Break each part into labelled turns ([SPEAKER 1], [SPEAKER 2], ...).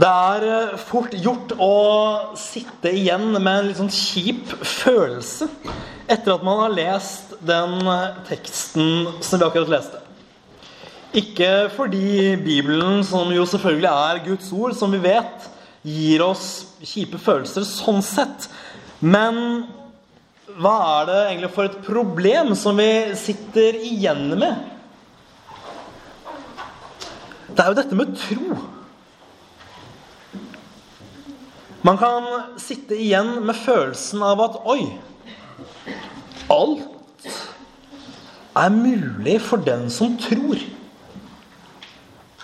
[SPEAKER 1] Det er eh, fort gjort å sitte igjen med en litt sånn kjip følelse etter at man har lest den eh, teksten som vi akkurat leste. Ikke fordi Bibelen, som jo selvfølgelig er Guds ord, som vi vet, gir oss kjipe følelser sånn sett. Men hva er det egentlig for et problem som vi sitter igjen med? Det er jo dette med tro. Man kan sitte igjen med følelsen av at oi, alt er mulig for den som tror.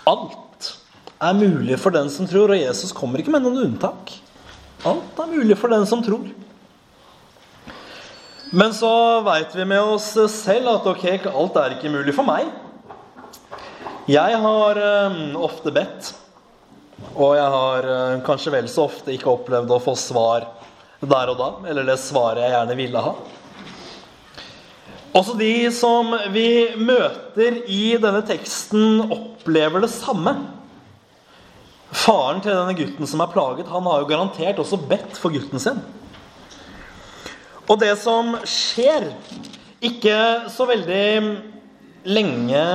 [SPEAKER 1] Alt er mulig for den som tror, og Jesus kommer ikke med noen unntak. Alt er mulig for den som tror. Men så veit vi med oss selv at ok, alt er ikke mulig for meg. Jeg har um, ofte bedt og jeg har eh, kanskje vel så ofte ikke opplevd å få svar der og da, eller det svaret jeg gjerne ville ha. Også de som vi møter i denne teksten, opplever det samme. Faren til denne gutten som er plaget, han har jo garantert også bedt for gutten sin. Og det som skjer, ikke så veldig lenge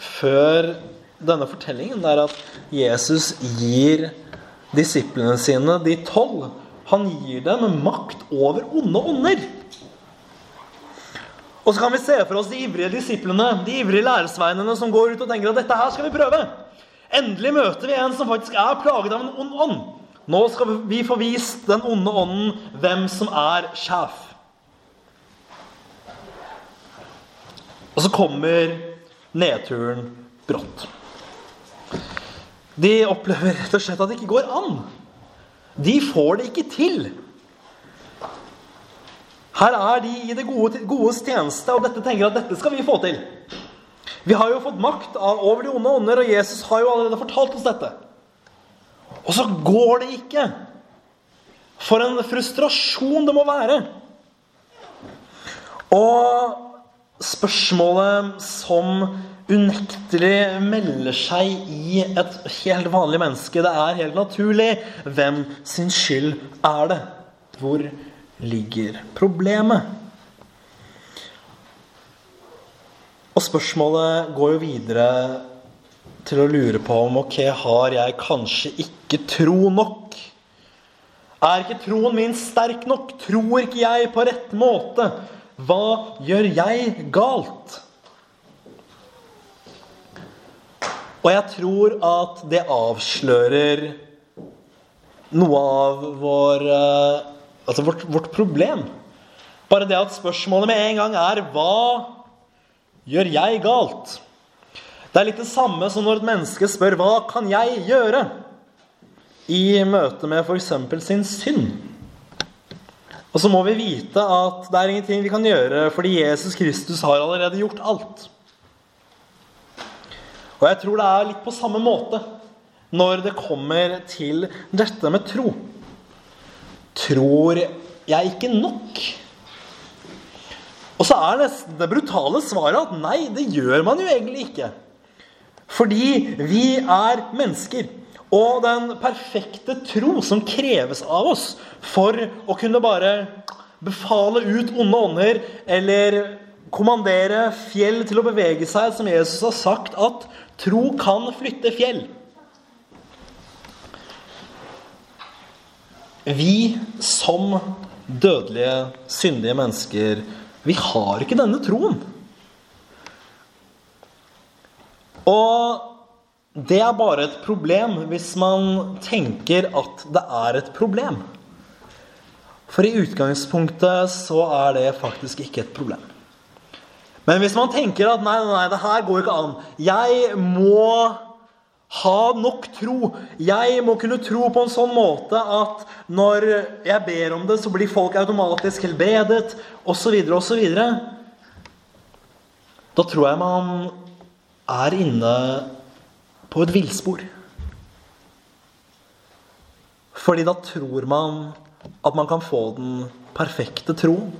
[SPEAKER 1] før denne fortellingen, er at Jesus gir disiplene sine, de tolv, han gir dem makt over onde ånder. Og så kan vi se for oss de ivrige disiplene, de ivrige læresveinene som går ut og tenker at dette her skal vi prøve. Endelig møter vi en som faktisk er plaget av en ond ånd. Nå skal vi få vist den onde ånden hvem som er sjef. Og så kommer nedturen brått. De opplever rett og slett at det ikke går an. De får det ikke til. Her er de i det gode, godes tjeneste, og dette tenker at dette skal vi få til. Vi har jo fått makt over de onde ånder, og Jesus har jo allerede fortalt oss dette. Og så går det ikke. For en frustrasjon det må være. Og spørsmålet som unektelig melder seg i et helt vanlig menneske. Det er helt naturlig. Hvem sin skyld er det? Hvor ligger problemet? Og spørsmålet går jo videre til å lure på om ok, har jeg kanskje ikke tro nok? Er ikke troen min sterk nok? Tror ikke jeg på rett måte? Hva gjør jeg galt? Og jeg tror at det avslører noe av vår, eh, altså vårt, vårt problem. Bare det at spørsmålet med en gang er hva gjør jeg galt? Det er litt det samme som når et menneske spør hva kan jeg gjøre? I møte med f.eks. sin synd. Og så må vi vite at det er ingenting vi kan gjøre fordi Jesus Kristus har allerede gjort alt. Og jeg tror det er litt på samme måte når det kommer til dette med tro. Tror jeg ikke nok? Og så er det, det brutale svaret at nei, det gjør man jo egentlig ikke. Fordi vi er mennesker. Og den perfekte tro som kreves av oss for å kunne bare befale ut onde ånder eller kommandere fjell til å bevege seg, som Jesus har sagt at Tro kan flytte fjell. Vi som dødelige, syndige mennesker, vi har ikke denne troen. Og det er bare et problem hvis man tenker at det er et problem. For i utgangspunktet så er det faktisk ikke et problem. Men hvis man tenker at nei, nei, det her går ikke an Jeg må ha nok tro. Jeg må kunne tro på en sånn måte at når jeg ber om det, så blir folk automatisk helbredet, osv., osv. Da tror jeg man er inne på et villspor. Fordi da tror man at man kan få den perfekte troen.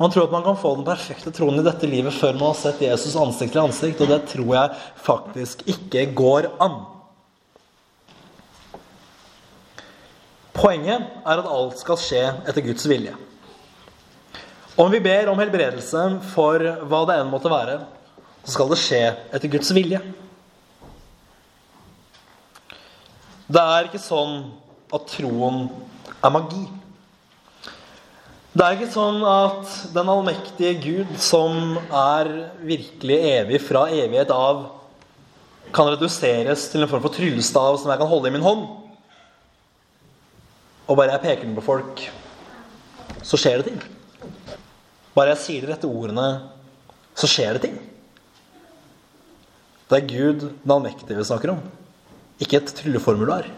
[SPEAKER 1] Man tror at man kan få den perfekte troen i dette livet før man har sett Jesus ansikt til ansikt, og det tror jeg faktisk ikke går an. Poenget er at alt skal skje etter Guds vilje. Om vi ber om helbredelse for hva det enn måtte være, så skal det skje etter Guds vilje. Det er ikke sånn at troen er magi. Det er ikke sånn at den allmektige Gud, som er virkelig evig fra evighet av, kan reduseres til en form for tryllestav som jeg kan holde i min hånd. Og bare jeg peker den på folk, så skjer det ting. Bare jeg sier de rette ordene, så skjer det ting. Det er Gud den allmektige vi snakker om, ikke et trylleformular.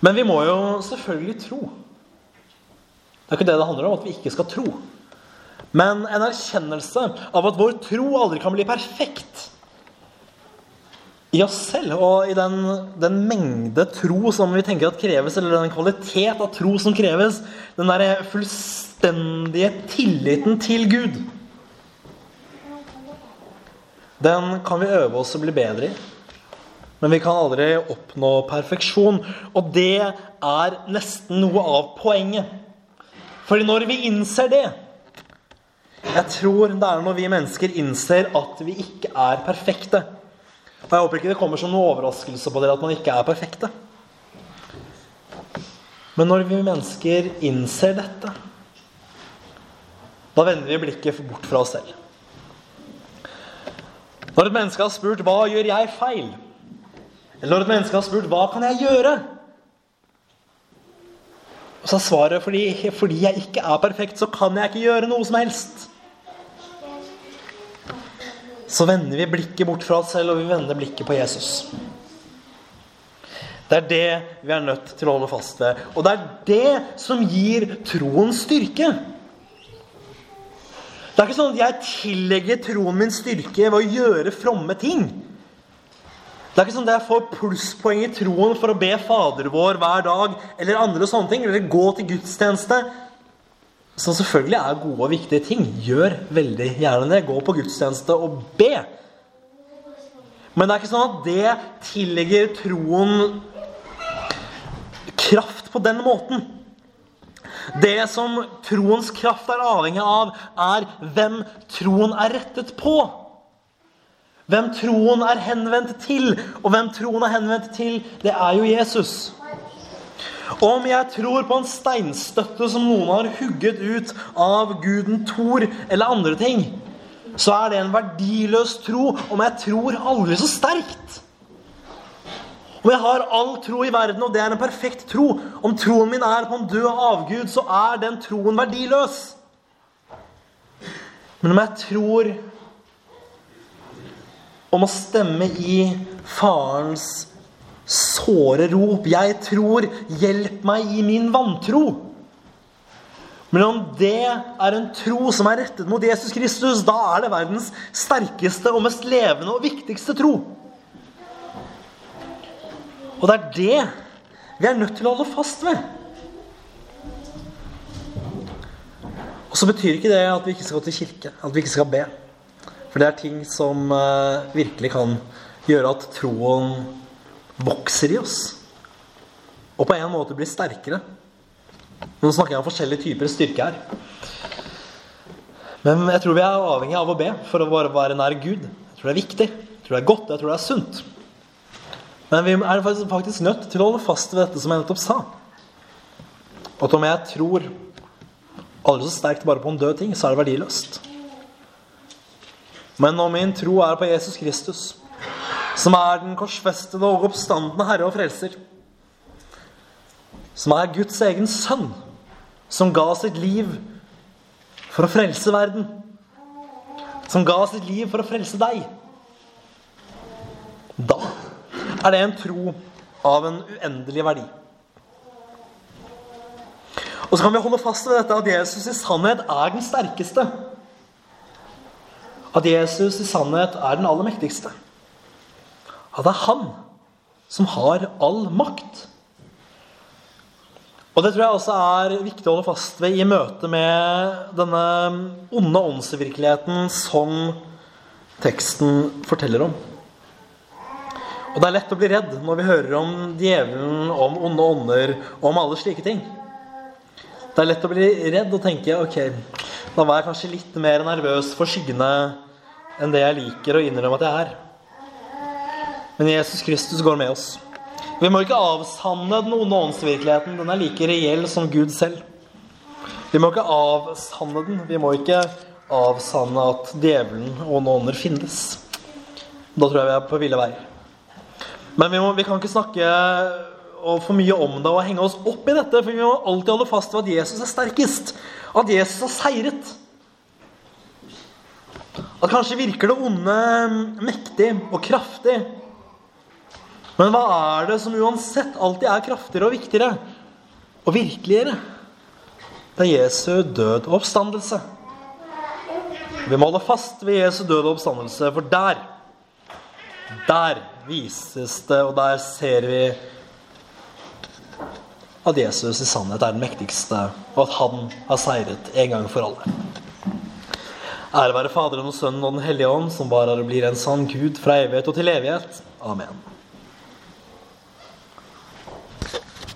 [SPEAKER 1] Men vi må jo selvfølgelig tro. Det er ikke det det handler om, at vi ikke skal tro. Men en erkjennelse av at vår tro aldri kan bli perfekt i oss selv og i den, den, mengde tro som vi tenker at kreves, eller den kvalitet av tro som kreves, den derre fullstendige tilliten til Gud Den kan vi øve oss å bli bedre i. Men vi kan aldri oppnå perfeksjon. Og det er nesten noe av poenget. Fordi når vi innser det Jeg tror det er når vi mennesker innser at vi ikke er perfekte og jeg håper ikke det kommer som noen overraskelse på dere at man ikke er perfekte. Men når vi mennesker innser dette, da vender vi blikket bort fra oss selv. Når et menneske har spurt 'Hva gjør jeg feil?' Eller når et menneske har spurt 'Hva kan jeg gjøre?' Og så er svaret fordi, fordi jeg ikke er perfekt, så kan jeg ikke gjøre noe som helst så vender vi blikket bort fra oss selv, og vi vender blikket på Jesus. Det er det vi er nødt til å holde fast ved. Og det er det som gir troen styrke. Det er ikke sånn at jeg tillegger troen min styrke ved å gjøre fromme ting. Det er ikke sånn at jeg får plusspoeng i troen for å be Fader vår hver dag eller andre sånne ting, eller gå til gudstjeneste som selvfølgelig er gode og viktige ting. Gjør veldig gjerne det. Gå på gudstjeneste og be. Men det er ikke sånn at det tillegger troen kraft på den måten. Det som troens kraft er avhengig av, er hvem troen er rettet på. Hvem troen er henvendt til. Og hvem troen er henvendt til, det er jo Jesus. Om jeg tror på en steinstøtte som noen har hugget ut av guden Thor eller andre ting, så er det en verdiløs tro om jeg tror aldri så sterkt. Om jeg har all tro i verden, og det er en perfekt tro Om troen min er på en død avgud, så er den troen verdiløs. Men om jeg tror om å stemme i Farens såre rop. Jeg tror, hjelp meg i min vantro. Men om det er en tro som er rettet mot Jesus Kristus, da er det verdens sterkeste og mest levende og viktigste tro. Og det er det vi er nødt til å holde fast ved. Og så betyr ikke det at vi ikke skal gå til kirke, at vi ikke skal be. For det er ting som uh, virkelig kan gjøre at troen vokser i oss. Og på en måte blir sterkere. Nå snakker jeg om forskjellige typer styrke her. Men jeg tror vi er avhengig av å be for å bare være nær Gud. Jeg tror det er viktig. Jeg tror det er godt. Jeg tror det er sunt. Men vi er faktisk nødt til å holde fast ved dette som jeg nettopp sa. At om jeg tror aldri så sterkt bare på en død ting, så er det verdiløst. Men om min tro er på Jesus Kristus, som er den korsfestede og oppstandende Herre og Frelser. Som er Guds egen sønn, som ga sitt liv for å frelse verden. Som ga sitt liv for å frelse deg. Er det en tro av en uendelig verdi. Og så kan vi holde fast ved dette at Jesus i sannhet er den sterkeste. At Jesus i sannhet er den aller mektigste at det er han som har all makt. Og det tror jeg også er viktig å holde fast ved i møte med denne onde åndsvirkeligheten som teksten forteller om. Og det er lett å bli redd når vi hører om djevelen, om onde ånder, om alle slike ting. Det er lett å bli redd og tenke ok, da var jeg kanskje litt mer nervøs for skyggene enn det jeg liker å innrømme at jeg er. Men Jesus Kristus går med oss. Vi må ikke avsanne den onde åndsvirkeligheten. Den er like reell som Gud selv. Vi må ikke avsanne den. Vi må ikke avsanne at djevelen og onde ånder finnes. Da tror jeg vi er på ville veier. Men vi, må, vi, kan ikke snakke for mye om det og henge oss opp i dette, for vi må alltid holde fast ved at Jesus er sterkest. At Jesus har seiret. At kanskje virker det onde mektig og kraftig. Men hva er det som uansett alltid er kraftigere og viktigere og virkeligere? Det er Jesu død og oppstandelse. Vi må holde fast ved Jesu død og oppstandelse, for der der vises det, og der ser vi at Jesus i sannhet er den mektigste, og at han har seiret en gang for alle. Ære være Faderen og Sønnen og Den hellige ånd, som bare blir en sann Gud fra evighet og til evighet. Amen.